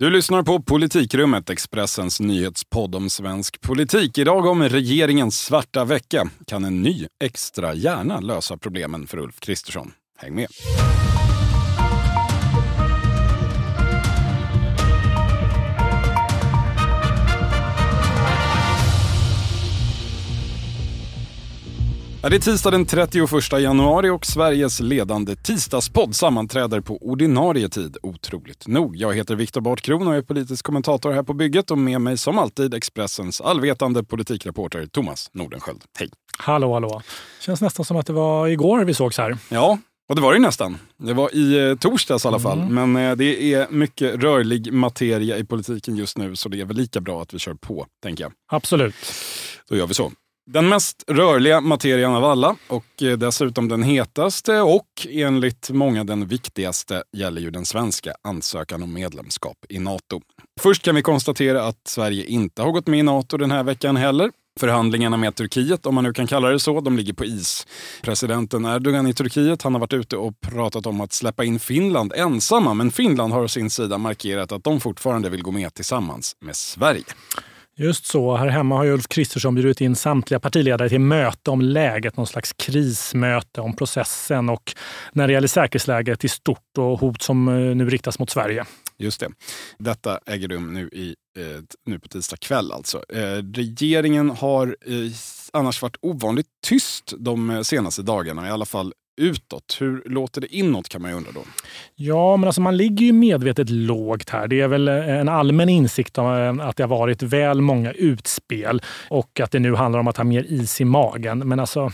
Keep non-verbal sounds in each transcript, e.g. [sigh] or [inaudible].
Du lyssnar på Politikrummet, Expressens nyhetspodd om svensk politik. Idag om regeringens svarta vecka. Kan en ny extra hjärna lösa problemen för Ulf Kristersson? Häng med! Det är tisdag den 31 januari och Sveriges ledande tisdagspodd sammanträder på ordinarie tid, otroligt nog. Jag heter Viktor Bartkron och är politisk kommentator här på bygget och med mig som alltid Expressens allvetande politikreporter Thomas Nordenskjöld. Hej! Hallå, hallå. Känns nästan som att det var igår vi sågs här. Ja, och det var det nästan. Det var i eh, torsdags i alla fall. Mm. Men eh, det är mycket rörlig materia i politiken just nu så det är väl lika bra att vi kör på, tänker jag. Absolut. Då gör vi så. Den mest rörliga materian av alla och eh, dessutom den hetaste och enligt många den viktigaste gäller ju den svenska ansökan om medlemskap i Nato. Först kan vi konstatera att Sverige inte har gått med i Nato den här veckan heller. Förhandlingarna med Turkiet, om man nu kan kalla det så, de ligger på is. Presidenten Erdogan i Turkiet han har varit ute och pratat om att släppa in Finland ensamma, men Finland har å sin sida markerat att de fortfarande vill gå med tillsammans med Sverige. Just så. Här hemma har Ulf Kristersson bjudit in samtliga partiledare till möte om läget, någon slags krismöte om processen och när det gäller säkerhetsläget i stort och hot som eh, nu riktas mot Sverige. Just det. Detta äger rum nu, i, eh, nu på tisdag kväll. Alltså. Eh, regeringen har eh, annars varit ovanligt tyst de eh, senaste dagarna, i alla fall utåt. Hur låter det inåt kan man ju undra då. Ja, men alltså man ligger ju medvetet lågt här. Det är väl eh, en allmän insikt om eh, att det har varit väl många utspel och att det nu handlar om att ha mer is i magen. Men alltså,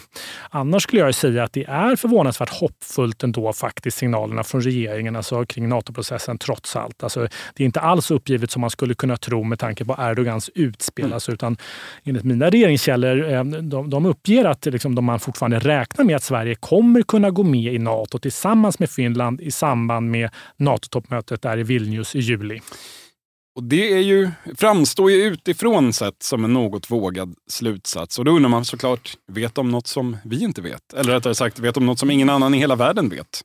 annars skulle jag säga att det är förvånansvärt hoppfullt ändå faktiskt signalerna från regeringen alltså kring NATO-processen trots allt. Alltså, det är inte alls uppgivet som man skulle kunna tro med tanke på Erdogans utspel. Mm. Alltså, utan enligt mina regeringskällor, eh, de, de uppger att liksom, de man fortfarande räknar med att Sverige kommer kunna kunna gå med i Nato tillsammans med Finland i samband med NATO-toppmötet där i Vilnius i juli. Och det är ju, framstår ju utifrån sett som en något vågad slutsats. Och då undrar man såklart, vet de något som vi inte vet? Eller rättare sagt, vet de något som ingen annan i hela världen vet?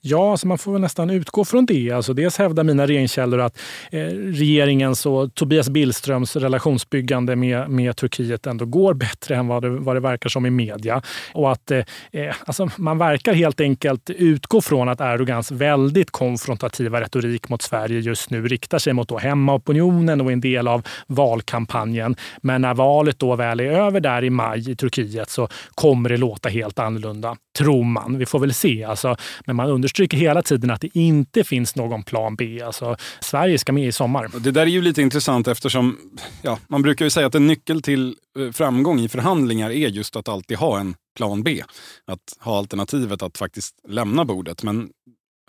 Ja, alltså man får väl nästan utgå från det. Alltså dels hävdar mina regeringskällor att eh, regeringens och Tobias Billströms relationsbyggande med, med Turkiet ändå går bättre än vad det, vad det verkar som i media. Och att eh, eh alltså man verkar helt enkelt utgå från att Erdogans väldigt konfrontativa retorik mot Sverige just nu riktar sig mot då opinionen och en del av valkampanjen. Men när valet då väl är över där i maj i Turkiet så kommer det låta helt annorlunda, tror man. Vi får väl se. Alltså, men man understryker hela tiden att det inte finns någon plan B. Alltså, Sverige ska med i sommar. Det där är ju lite intressant eftersom ja, man brukar ju säga att en nyckel till eh, framgång i förhandlingar är just att alltid ha en plan B. Att ha alternativet att faktiskt lämna bordet. Men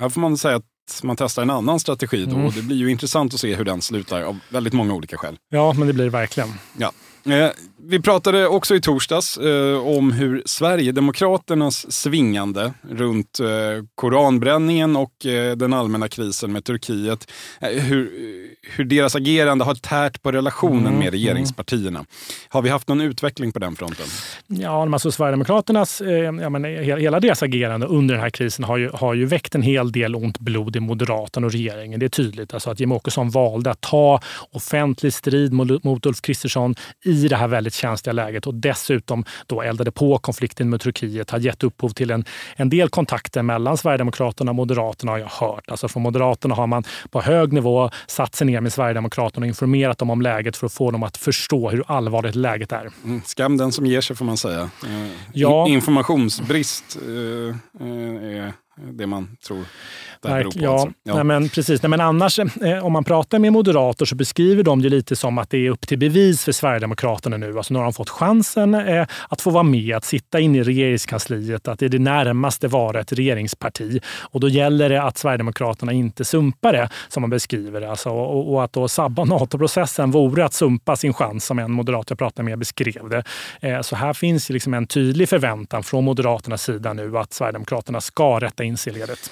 här får man säga att man testar en annan strategi då Mm. och det blir ju intressant att se hur den slutar av väldigt många olika skäl. Ja, men det blir det verkligen. Ja. Eh, vi pratade också i torsdags eh, om hur Sverigedemokraternas svingande runt eh, koranbränningen och den allmänna krisen med Turkiet, hur, hur deras agerande har tärt på relationen Mm, med regeringspartierna. Har vi haft någon utveckling på den fronten? Ja, alltså Sverigedemokraternas, ja, men he- hela deras agerande under den här krisen har ju, har ju väckt en hel del ont blod i Moderaterna och regeringen. Det är tydligt alltså att Jimmie Åkesson valde att ta offentlig strid mot, mot Ulf Kristersson i det här väldigt känsliga läget och dessutom då eldade på konflikten med Turkiet, har gett upphov till en, en del kontakter mellan Sverigedemokraterna och Moderaterna har jag hört. Alltså från Moderaterna har man på hög nivå satt sig ner med Sverigedemokraterna och informerat dem om läget för att få dem att förstå hur allvarligt läget är. Mm, skam den som ger sig får man säga. Eh, Ja. in- Informationsbrist eh, eh, är det man tror det här beror på. ja, alltså. Nej, men precis. Nej, men annars, eh, om man pratar med moderater så beskriver de det lite som att det är upp till bevis för Sverigedemokraterna nu. Alltså, nu har de fått chansen eh, att få vara med, att sitta inne i regeringskansliet, att det är det närmaste vara ett regeringsparti. Och då gäller det att Sverigedemokraterna inte sumpar det, som man beskriver det. Alltså, och, och att då sabba [laughs] NATO-processen vore att sumpa sin chans, som en moderat jag pratade med beskrev det. Eh, så här finns liksom en tydlig förväntan från Moderaternas sida nu att Sverigedemokraterna ska rätta in sig i ledet.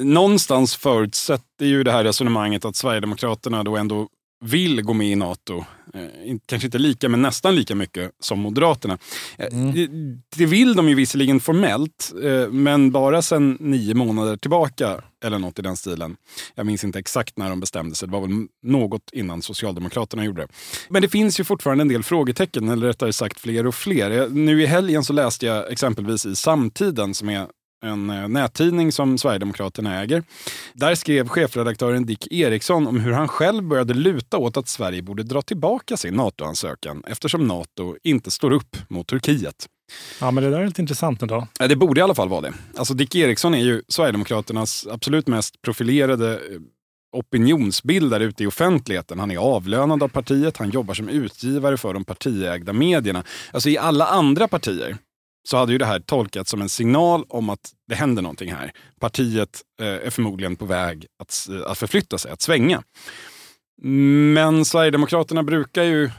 någonstans förutsätter ju det här resonemanget att Sverigedemokraterna då ändå vill gå med i Nato. Eh, kanske inte lika, men nästan lika mycket som Moderaterna. Eh, mm. det, det, vill de ju visserligen formellt, eh, men bara sedan nio månader tillbaka eller något i den stilen. Jag minns inte exakt när de bestämde sig. Det var väl något innan Socialdemokraterna gjorde det. Men det finns ju fortfarande en del frågetecken, eller rättare sagt fler och fler. Nu i helgen så läste jag exempelvis i Samtiden, som är en eh, nättidning som Sverigedemokraterna äger. Där skrev chefredaktören Dick Eriksson om hur han själv började luta åt att Sverige borde dra tillbaka sin NATO-ansökan eftersom NATO inte står upp mot Turkiet. Ja, men det där är lite intressant ändå. Det borde i alla fall vara det. Alltså Dick Eriksson är ju Sverigedemokraternas absolut mest profilerade eh, opinionsbildare ute i offentligheten. Han är avlönad av partiet, han jobbar som utgivare för de partiägda medierna. Alltså i alla andra partier så hade ju det här tolkats som en signal om att det händer någonting här. Partiet eh, är förmodligen på väg att, att förflytta sig, att svänga. Men Sverigedemokraterna brukar ju eh,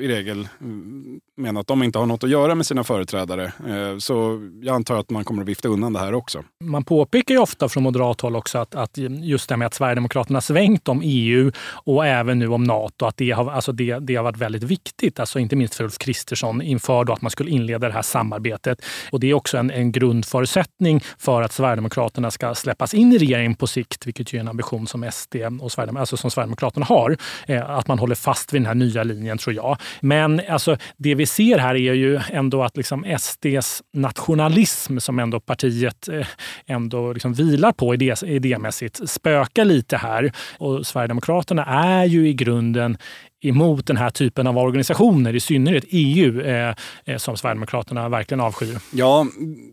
i regel mm, mena att de inte har något att göra med sina företrädare. Eh, så jag antar att man kommer att vifta undan det här också. Man påpekar ju ofta från moderat håll också att, att just det med att Sverigedemokraterna svängt om EU och även nu om Nato, att det har, alltså det, det har varit väldigt viktigt. Alltså inte minst för Ulf Kristersson inför att man skulle inleda det här samarbetet. Och det är också en, en grundförutsättning för att Sverigedemokraterna ska släppas in i regeringen på sikt, vilket ju är en ambition som SD och Sverigedemokraterna, alltså som Sverigedemokraterna har. Eh, att man håller fast vid den här nya linjen, tror jag. Men alltså, det vi ser här är ju ändå att liksom SDs nationalism, som ändå partiet eh, ändå liksom vilar på idé, idémässigt, spökar lite här. Och Sverigedemokraterna är ju i grunden emot den här typen av organisationer, i synnerhet EU, eh, eh, som Sverigedemokraterna verkligen avskyr. Ja,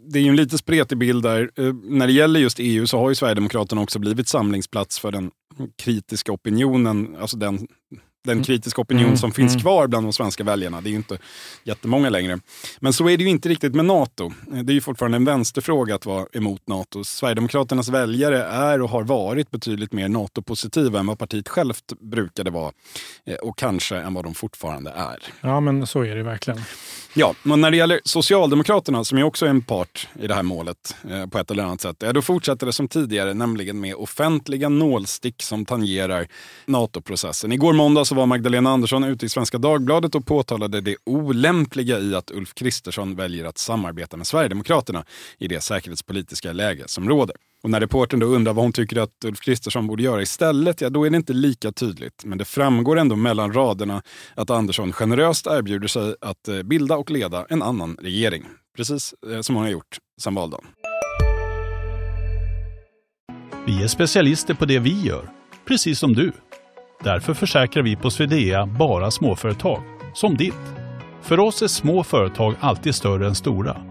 det är ju en lite spretig bild där. Eh, när det gäller just EU så har ju Sverigedemokraterna också blivit samlingsplats för den kritiska opinionen, alltså den den mm. kritiska opinion mm, som finns mm. kvar bland de svenska väljarna. Det är ju inte jättemånga längre. Men så är det ju inte riktigt med Nato. Det är ju fortfarande en vänsterfråga att vara emot Nato. Sverigedemokraternas väljare är och har varit betydligt mer NATO-positiva än vad partiet självt brukade vara. Eh, och kanske än vad de fortfarande är. Ja, men så är det verkligen. Ja, men när det gäller Socialdemokraterna, som ju också är en part i det här målet eh, på ett eller annat sätt, ja, då fortsätter det som tidigare, nämligen med offentliga nålstick som tangerar NATO-processen. Igår måndag så var Magdalena Andersson ute i Svenska Dagbladet och påtalade det olämpliga i att Ulf Kristersson väljer att samarbeta med Sverigedemokraterna i det säkerhetspolitiska läge som råder. Och när reporten då undrar vad hon tycker att Ulf Kristersson borde göra istället, ja då är det inte lika tydligt. Men det framgår ändå mellan raderna att Andersson generöst erbjuder sig att eh, bilda och leda en annan regering. Precis eh, som hon har gjort sedan valdagen. Vi är specialister på det vi gör, precis som du. Därför försäkrar vi på Swedea bara småföretag, som ditt. För oss är små företag alltid större än stora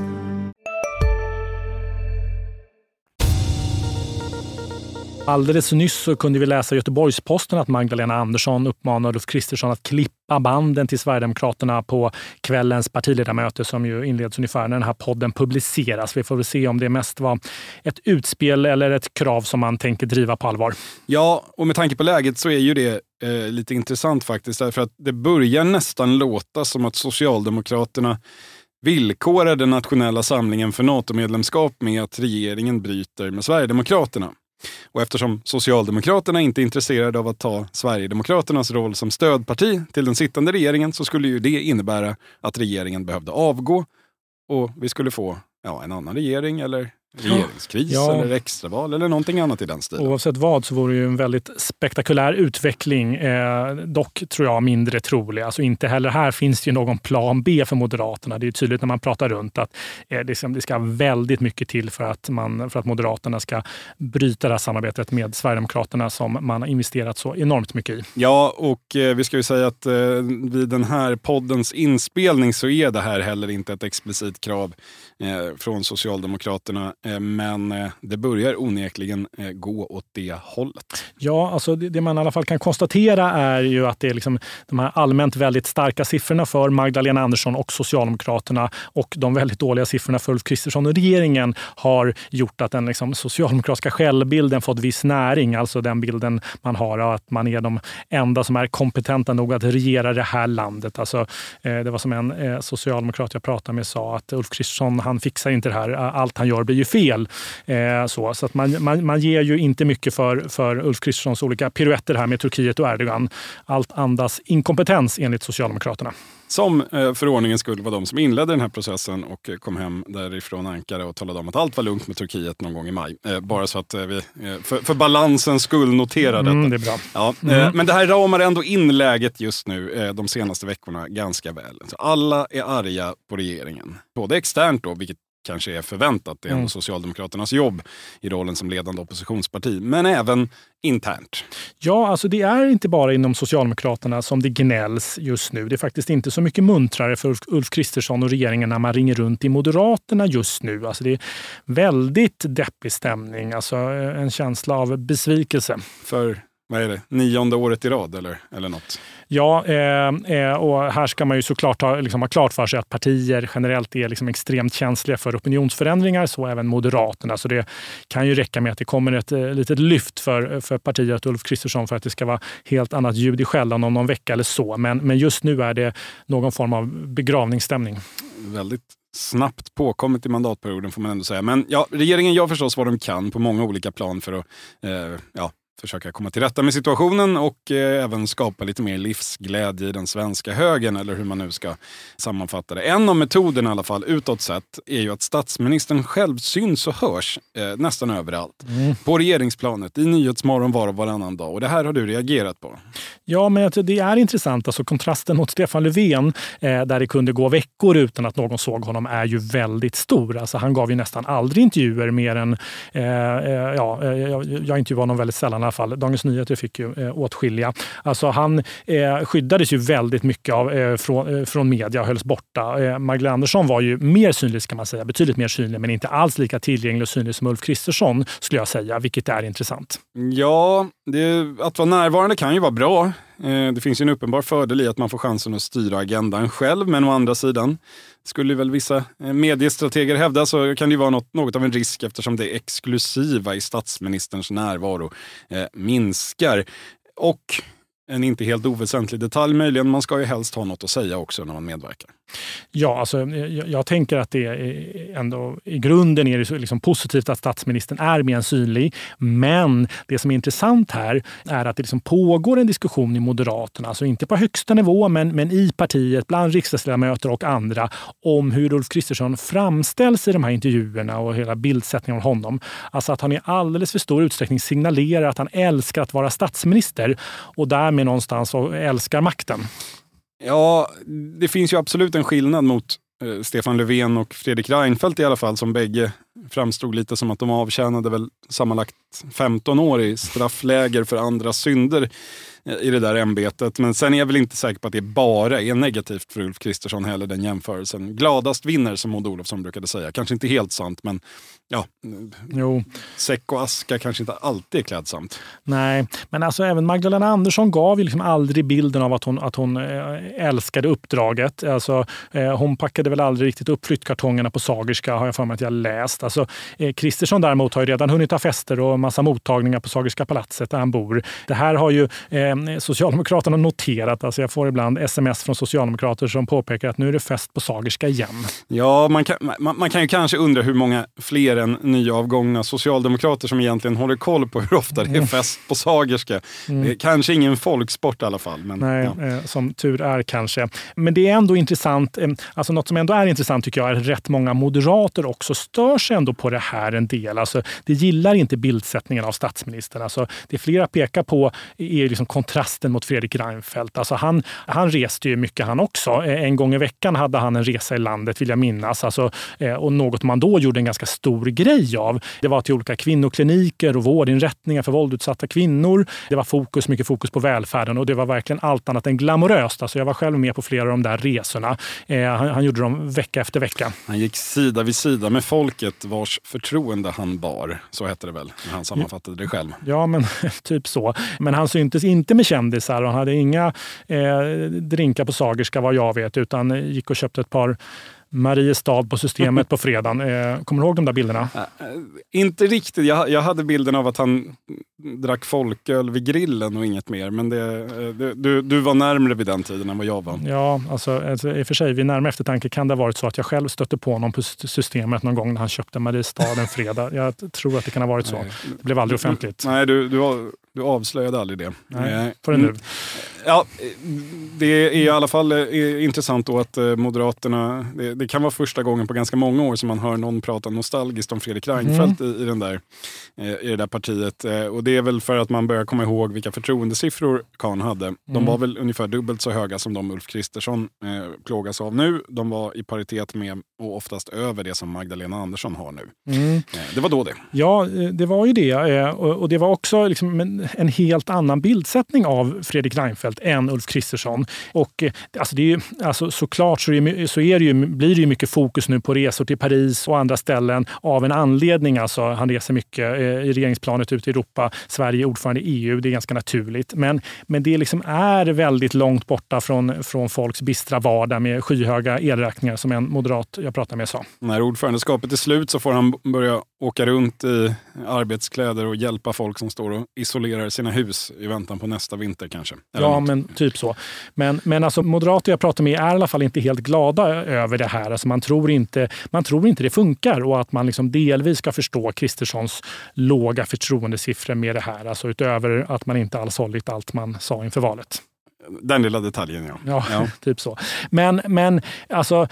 Alldeles nyss så kunde vi läsa i Göteborgs-Posten att Magdalena Andersson uppmanar Ulf Kristersson att klippa banden till Sverigedemokraterna på kvällens partiledarmöte som ju inleds ungefär när den här podden publiceras. Vi får väl se om det mest var ett utspel eller ett krav som man tänker driva på allvar. Ja, och med tanke på läget så är ju det eh, lite intressant faktiskt. Därför att det börjar nästan låta som att Socialdemokraterna villkorar den nationella samlingen för NATO-medlemskap med att regeringen bryter med Sverigedemokraterna. Och eftersom Socialdemokraterna inte är intresserade av att ta Sverigedemokraternas roll som stödparti till den sittande regeringen så skulle ju det innebära att regeringen behövde avgå och vi skulle få ja, en annan regering eller regeringskris ja. eller extraval eller någonting annat i den stilen. Oavsett vad så vore det ju en väldigt spektakulär utveckling. Eh, dock tror jag mindre trolig. Alltså inte heller här finns det ju någon plan B för Moderaterna. Det är tydligt när man pratar runt att eh, det, ska väldigt mycket till för att, man, för att Moderaterna ska bryta det här samarbetet med Sverigedemokraterna som man har investerat så enormt mycket i. Ja, och eh, vi ska ju säga att eh, vid den här poddens inspelning så är det här heller inte ett explicit krav eh, från Socialdemokraterna Eh, men eh, det börjar onekligen eh, gå åt det hållet. Ja, alltså det, det man i alla fall kan konstatera är ju att det är liksom de här allmänt väldigt starka siffrorna för Magdalena Andersson och Socialdemokraterna och de väldigt dåliga siffrorna för Ulf Kristersson och regeringen har gjort att den liksom socialdemokratiska självbilden fått viss näring. Alltså den bilden man har av att man är de enda som är kompetenta nog att regera det här landet. Alltså, det var som en socialdemokrat jag pratade med sa att Ulf Kristersson han fixar inte det här. Allt han gör blir ju fel. Eh, så så att man, man, man ger ju inte mycket för, för Ulf Kristerssons olika piruetter här med Turkiet och Erdogan. Allt andas inkompetens enligt Socialdemokraterna. Som eh, för ordningens skull var de som inledde den här processen och kom hem därifrån Ankara och talade om att allt var lugnt med Turkiet någon gång i maj. Eh, bara så att vi för, för balansens skull noterar mm, detta. det är bra. Ja, mm. Men det här ramar ändå in läget just nu de senaste veckorna ganska väl. Alla är arga på regeringen. Både externt då, vilket kanske är förväntat. Det är mm. Socialdemokraternas jobb i rollen som ledande oppositionsparti. Men även internt. Ja, alltså det är inte bara inom Socialdemokraterna som det gnälls just nu. Det är faktiskt inte så mycket muntrare för Ulf Kristersson och regeringen när man ringer runt i Moderaterna just nu. Alltså det är väldigt deppig stämning, alltså en känsla av besvikelse. För vad är det, nionde året i rad eller, eller något? Ja, eh, eh, och här ska man ju såklart ha, liksom, ha klart för sig att partier generellt är liksom extremt känsliga för opinionsförändringar, så även Moderaterna. Så det kan ju räcka med att det kommer ett eh, litet lyft för, för partiet Ulf Kristersson för att det ska vara helt annat ljud i skällan om någon vecka eller så. Men, men just nu är det någon form av begravningsstämning. Väldigt snabbt påkommet i mandatperioden får man ändå säga. Men ja, regeringen gör förstås vad de kan på många olika plan för att eh, ja, försöka komma till rätta med situationen och eh, även skapa lite mer livsglädje i den svenska högen eller hur man nu ska sammanfatta det. En av metoderna i alla fall utåt sett är ju att statsministern själv syns och hörs eh, nästan överallt. Mm. På regeringsplanet, i Nyhetsmorgon var och varannan dag. Och det här har du reagerat på. Ja, men det är intressant. Alltså, kontrasten mot Stefan Löfven, eh, där det kunde gå veckor utan att någon såg honom, är ju väldigt stor. Alltså, han gav ju nästan aldrig intervjuer mer än... Eh, eh ja, jag, jag intervjuade honom väldigt sällan alla fall. Dagens Nyheter fick ju eh, åtskilliga. Alltså han eh, skyddades ju väldigt mycket av, eh, från, eh, från media och hölls borta. Eh, Magdalena Andersson var ju mer synlig, ska man säga. Betydligt mer synlig, men inte alls lika tillgänglig och synlig som Ulf Kristersson, skulle jag säga, vilket är intressant. Ja, det, att vara närvarande kan ju vara bra. Eh, det finns ju en uppenbar fördel i att man får chansen att styra agendan själv, men å andra sidan skulle väl vissa eh, mediestrateger hävda så kan det vara något, något av en risk eftersom det exklusiva i statsministerns närvaro eh, minskar. Och en inte helt oväsentlig detalj möjligen, man ska ju helst ha något att säga också när man medverkar. Ja, alltså, eh, jag, jag, tänker att det är eh, ändå i grunden är det så liksom positivt att statsministern är mer synlig. Men det som är intressant här är att det liksom pågår en diskussion i Moderaterna, alltså inte på högsta nivå, men, men i partiet, bland riksdagsledamöter och andra, om hur Ulf Kristersson framställs i de här intervjuerna och hela bildsättningen av honom. Alltså att han i alldeles för stor utsträckning signalerar att han älskar att vara statsminister och därmed någonstans älskar makten. Ja, det finns ju absolut en skillnad mot eh, Stefan Löfven och Fredrik Reinfeldt i alla fall, som bägge framstod lite som att de avtjänade väl sammanlagt 15 år i straffläger för andra synder eh, i det där ämbetet. Men sen är jag väl inte säker på att det bara är negativt för Ulf Kristersson heller, den jämförelsen. Gladast vinner, som Maud Olofsson brukade säga. Kanske inte helt sant, men ja, jo. säck och aska kanske inte alltid är klädsamt. Nej, men alltså även Magdalena Andersson gav ju liksom aldrig bilden av att hon, att hon äh, älskade uppdraget. Alltså, äh, hon packade väl aldrig riktigt upp flyttkartongerna på Sagerska, har jag för mig att jag läst. Alltså, eh, Kristersson däremot har ju redan hunnit ha fester och massa mottagningar på Sagerska palatset där han bor. Det här har ju eh, Socialdemokraterna noterat. Alltså jag får ibland sms från socialdemokrater som påpekar att nu är det fest på Sagerska igen. Ja, man kan, man, man kan ju kanske undra hur många fler än nyavgångna socialdemokrater som egentligen håller koll på hur ofta det är mm. fest på Sagerska. Mm. Kanske ingen folksport i alla fall. Men, Nej, ja. eh, som tur är kanske. Men det är ändå intressant. Eh, alltså något som ändå är intressant tycker jag är att rätt många moderater också stör sig ändå på det här en del. Alltså, det gillar inte bildsättningen av statsministern. Alltså, det flera pekar på är liksom kontrasten mot Fredrik Reinfeldt. Alltså han, han reste ju mycket han också. En gång i veckan hade han en resa i landet vill jag minnas. Alltså, och något man då gjorde en ganska stor grej av. Det var till olika kvinnokliniker och vårdinrättningar för våldutsatta kvinnor. Det var fokus, mycket fokus på välfärden och det var verkligen allt annat än glamoröst. Alltså jag var själv med på flera av de där resorna. Han, han gjorde dem vecka efter vecka. Han gick sida vid sida med folket vars förtroende han bar. Så hette det väl, när han sammanfattade det själv. Ja, men [laughs] typ så. Men han syntes inte med kändisar och hade inga eh, drinkar på Sagerska vad jag vet, utan gick och köpte ett par Mariestad på Systemet på fredagen. Eh, kommer du ihåg de där bilderna? Äh, inte riktigt. Jag, jag hade bilden av att han drack folköl vid grillen och inget mer. Men det, det, du, du var närmre vid den tiden än vad jag var. Ja, alltså, alltså, i och för sig vid närmare eftertanke kan det ha varit så att jag själv stötte på honom på Systemet någon gång när han köpte Mariestad en fredag. Jag tror att det kan ha varit så. Det blev aldrig offentligt. Nej, du, du, du avslöjade aldrig det. Nej, för det nu. Ja, det är i alla fall eh, intressant då att eh, Moderaterna, det, det, kan vara första gången på ganska många år som man hör någon prata nostalgiskt om Fredrik Reinfeldt mm. i, i, den där, eh, i det där partiet. Och det är väl för att man börjar komma ihåg vilka förtroendesiffror Kahn hade. Mm. De var väl ungefär dubbelt så höga som de Ulf Kristersson eh, plågas av nu. De var i paritet med och oftast över det som Magdalena Andersson har nu. Mm. Det var då det. Ja, det var ju det. Och det var också liksom en helt annan bildsättning av Fredrik Reinfeldt än Ulf Kristersson. Och alltså det är ju, alltså såklart så, är, så är det ju, blir det ju mycket fokus nu på resor till Paris och andra ställen av en anledning. Alltså, han reser mycket i regeringsplanet ute i Europa. Sverige är ordförande i EU. Det är ganska naturligt. Men, men det liksom är väldigt långt borta från, från folks bistra vardag med skyhöga elräkningar som en moderat jag pratade med sa. När ordförandeskapet är slut så får han börja åka runt i arbetskläder och hjälpa folk som står och isolerar sina hus i väntan på nästa vinter kanske. Eller ja men typ så. Men, men alltså, moderater jag pratar med är i alla fall inte helt glada över det här. Alltså, man, tror inte, man tror inte det funkar och att man liksom delvis ska förstå Kristerssons låga förtroendesiffror med det här. Alltså utöver att man inte alls hållit allt man sa inför valet. Den lilla detaljen, ja. Ja, ja. [laughs] typ så. Men, men alltså,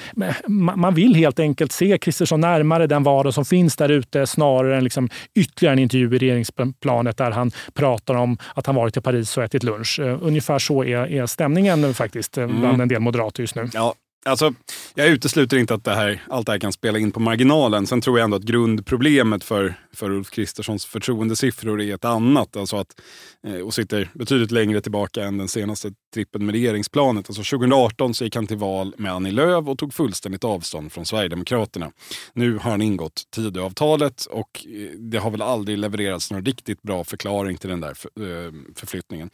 man vill helt enkelt se Kristersson närmare den vardag som finns där ute snarare än liksom ytterligare en intervju i regeringsplanet där han pratar om att han varit i Paris och ätit lunch. Uh, ungefär så är, är stämningen faktiskt eh, bland mm. en del moderater just nu. Ja, Alltså, jag utesluter inte att det här, allt det här kan spela in på marginalen. Sen tror jag ändå att grundproblemet för, för Ulf Kristerssons förtroendesiffror är ett annat. Alltså att, eh, och sitter betydligt längre tillbaka än den senaste trippen med regeringsplanet. Alltså 2018 så gick han till val med Annie Lööf och tog fullständigt avstånd från Sverigedemokraterna. Nu har han ingått Tidöavtalet och eh, det har väl aldrig levererats någon riktigt bra förklaring till den där eh, förflyttningen.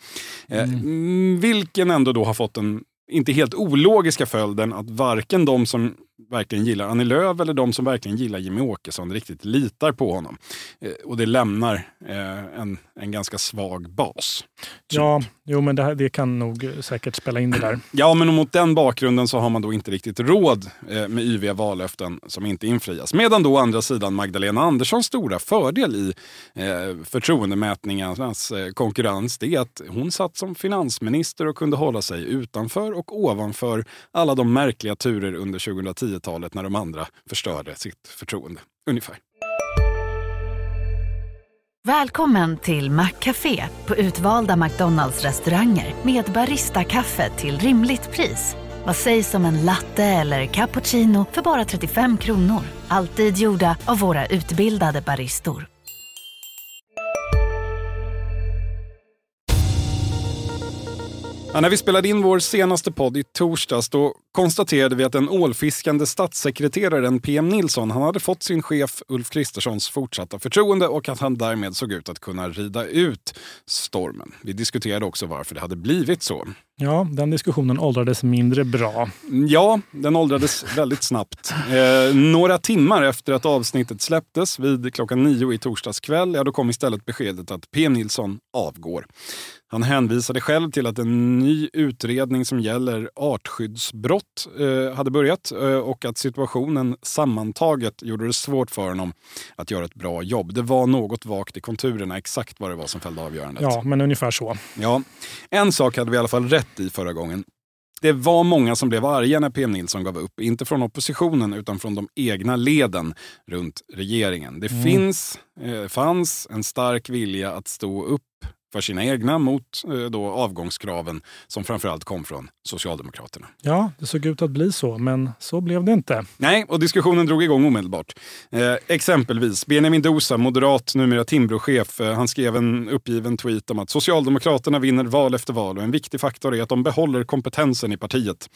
Mm. Vilken ändå då har fått en inte helt ologiska följden att varken de som verkligen gillar Annie Lööf eller de som verkligen gillar Jimmy Åkesson riktigt litar på honom. Eh, och det lämnar eh, en, en ganska svag bas. Typ. Ja, jo, men det, här, det kan nog säkert spela in det där. [clears throat] Ja, men mot den bakgrunden så har man då inte riktigt råd eh, med yviga vallöften som inte infrias. Medan då å andra sidan Magdalena Anderssons stora fördel i eh, förtroendemätningarnas eh, konkurrens det är att hon satt som finansminister och kunde hålla sig utanför och ovanför alla de märkliga turer under 10-talet när de andra förstörde sitt förtroende. Ungefär. Välkommen till Maccafé på utvalda McDonalds restauranger med Baristakaffe till rimligt pris. Vad sägs om en latte eller cappuccino för bara 35 kronor? Alltid gjorda av våra utbildade baristor. Ja, när vi spelade in vår senaste podd i torsdags då konstaterade vi att den ålfiskande statssekreteraren PM Nilsson han hade fått sin chef Ulf Kristerssons fortsatta förtroende och att han därmed såg ut att kunna rida ut stormen. Vi diskuterade också varför det hade blivit så. Ja, den diskussionen åldrades mindre bra. Ja, den åldrades väldigt snabbt. Eh, några timmar efter att avsnittet släpptes vid klockan nio i torsdags kväll, ja, då kom istället beskedet att PM Nilsson avgår. Han hänvisade själv till att en ny utredning som gäller artskyddsbrott eh, hade börjat eh, och att situationen sammantaget gjorde det svårt för honom att göra ett bra jobb. Det var något vagt i konturerna exakt vad det var som fällde avgörandet. Ja, men ungefär så. Ja. En sak hade vi i alla fall rätt i förra gången. Det var många som blev arga när PM Nilsson gav upp. Inte från oppositionen utan från de egna leden runt regeringen. Det mm. finns, eh, fanns en stark vilja att stå upp för sina egna mot eh, då avgångskraven som framförallt kom från Socialdemokraterna. Ja, det såg ut att bli så, men så blev det inte. Nej, och diskussionen drog igång omedelbart. Eh, exempelvis Benjamin Dosa, moderat, numera Timbrochef, eh, han skrev en uppgiven tweet om att Socialdemokraterna vinner val efter val och en viktig faktor är att de behåller kompetensen i partiet.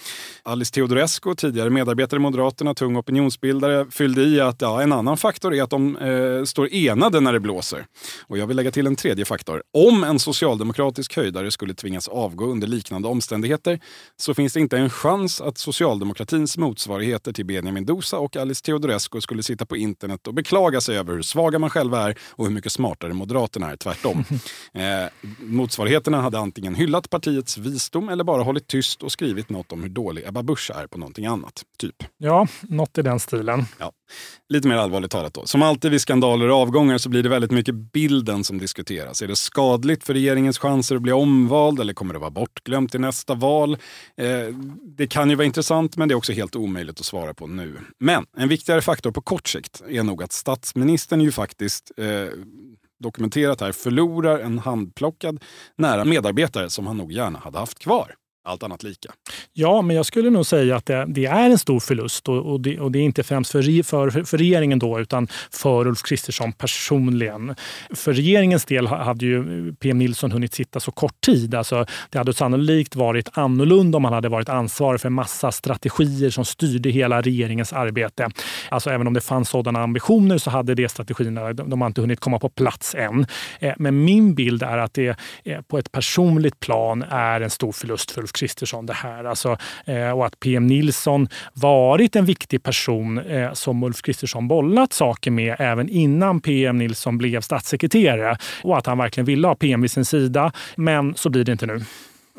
Alice Teodorescu, tidigare medarbetare i Moderaterna, tung opinionsbildare, fyllde i att ja, en annan faktor är att de eh, står enade när det blåser. Och jag vill lägga till en tredje faktor. Om en socialdemokratisk höjdare skulle tvingas avgå under liknande omständigheter så finns det inte en chans att socialdemokratins motsvarigheter till Benjamin Dosa och Alice Teodorescu skulle sitta på internet och beklaga sig över hur svaga man själva är och hur mycket smartare Moderaterna är. Tvärtom. [laughs] eh, motsvarigheterna hade antingen hyllat partiets visdom eller bara hållit tyst och skrivit något om hur dålig Ebba Busch är på någonting annat. Typ. Ja, något i den stilen. Ja. Lite mer allvarligt talat då. Som alltid vid skandaler och avgångar så blir det väldigt mycket bilden som diskuteras. Är det skadligt för regeringens chanser att bli omvald eller kommer det vara bortglömt i nästa val? Eh, det kan ju vara intressant men det är också helt omöjligt att svara på nu. Men en viktigare faktor på kort sikt är nog att statsministern ju faktiskt eh, dokumenterat här förlorar en handplockad nära medarbetare som han nog gärna hade haft kvar allt annat lika. Ja, men jag skulle nog säga att det, det är en stor förlust och, och, det, och, det, är inte främst för, för, för regeringen då, utan för Ulf Kristersson personligen. För regeringens del hade ju PM Nilsson hunnit sitta så kort tid. Alltså, det hade sannolikt varit annorlunda om han hade varit ansvarig för massa strategier som styrde hela regeringens arbete. Alltså även om det fanns sådana ambitioner så hade det strategierna, de har inte hunnit komma på plats än. Eh, men min bild är att det eh, på ett personligt plan är en stor förlust för Ulf Kristersson det här. Alltså, eh, och att PM Nilsson varit en viktig person eh, som Ulf Kristersson bollat saker med även innan PM Nilsson blev statssekreterare. Och att han verkligen ville ha PM vid sin sida. Men så blir det inte nu.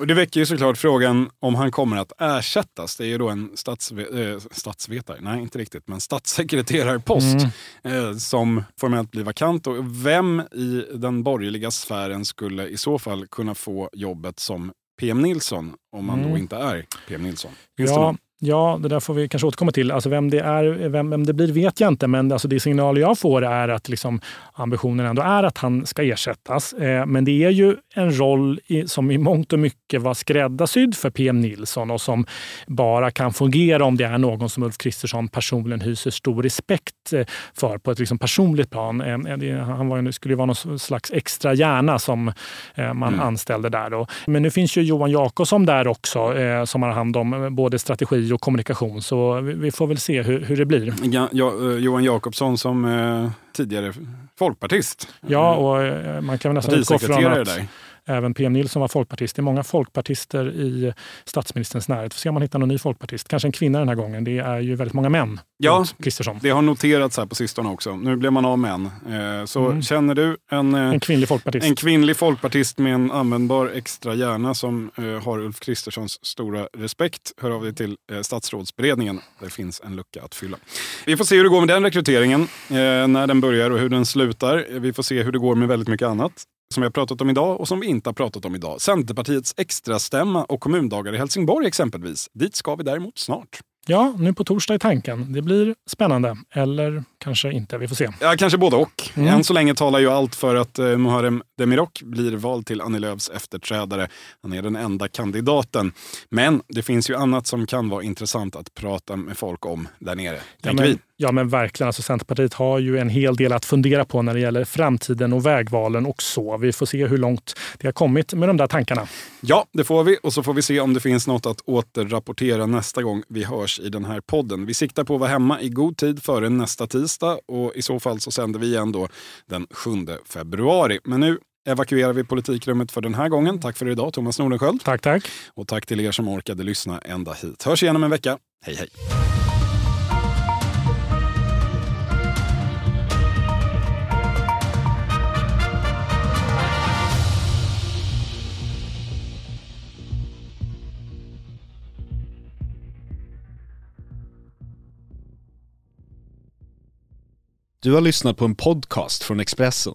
Och det väcker ju såklart frågan om han kommer att ersättas. Det är ju då en statsve äh, statsvetare, nej inte riktigt, men statssekreterarpost mm. eh, som formellt blir vakant. Och vem i den borgerliga sfären skulle i så fall kunna få jobbet som PM Nilsson om man mm. då inte är PM Nilsson? Finns ja, Ja, det där får vi kanske återkomma till. Alltså vem, det är, vem, vem det blir vet jag inte, men alltså det signaler jag får är att liksom ambitionen ändå är att han ska ersättas. Eh, men det är ju en roll i, som i mångt och mycket var skräddarsydd för PM Nilsson och som bara kan fungera om det är någon som Ulf Kristersson personligen hyser stor respekt eh, för på ett liksom personligt plan. Eh, det, han var, skulle ju vara någon slags extra hjärna som eh, man mm. anställde där. Då. Men nu finns ju Johan Jakobsson där också som har hand om både strategi och kommunikation. Så vi får väl se hur, hur det blir. Ja, ja, eh, Johan Jakobsson som eh, tidigare folkpartist. Ja, och eh, man kan väl nästan utgå från att där. Även PM Nilsson var folkpartist. Det är många folkpartister i statsministerns närhet. Får se om man hittar någon ny folkpartist. Kanske en kvinna den här gången. Det är ju väldigt många män. Ja, det har noterats här på sistone också. Nu blev man av en. Eh, så mm. känner du en, eh, en kvinnlig folkpartist en kvinnlig folkpartist med en användbar extra hjärna som eh, har Ulf Kristerssons stora respekt, hör av dig till statsrådsberedningen. Det finns en lucka att fylla. Vi får se hur det går med den rekryteringen, när den börjar och hur den slutar. Vi får se hur det går med väldigt mycket annat som vi har pratat om idag och som vi inte har pratat om idag. Centerpartiets extrastämma och kommundagar i Helsingborg exempelvis. Dit ska vi däremot snart. Ja, nu på torsdag är tanken. Det blir spännande. Eller kanske inte. Vi får se. Ja, kanske både och. Mm. Än så länge talar ju allt för att eh, Muharrem Demirok blir vald till Annie Lööfs efterträdare. Han är den enda kandidaten. Men det finns ju annat som kan vara intressant att prata med folk om där nere, ja, men, vi. Ja, men verkligen. Alltså, Centerpartiet har ju en hel del att fundera på när det gäller framtiden och vägvalen och så. Vi får se hur långt det har kommit med de där tankarna. Ja, det får vi. Och så får vi se om det finns något att återrapportera nästa gång vi hörs i den här podden. Vi siktar på att vara hemma i god tid före nästa tisdag och i så fall så sänder vi igen då den 7 februari. Men nu evakuerar vi politikrummet för den här gången. Tack för idag Thomas Nordenskjöld. Tack, tack. Och tack till er som orkade lyssna ända hit. Hörs igen om en vecka. Hej, hej. Du har lyssnat på en podcast från Expressen.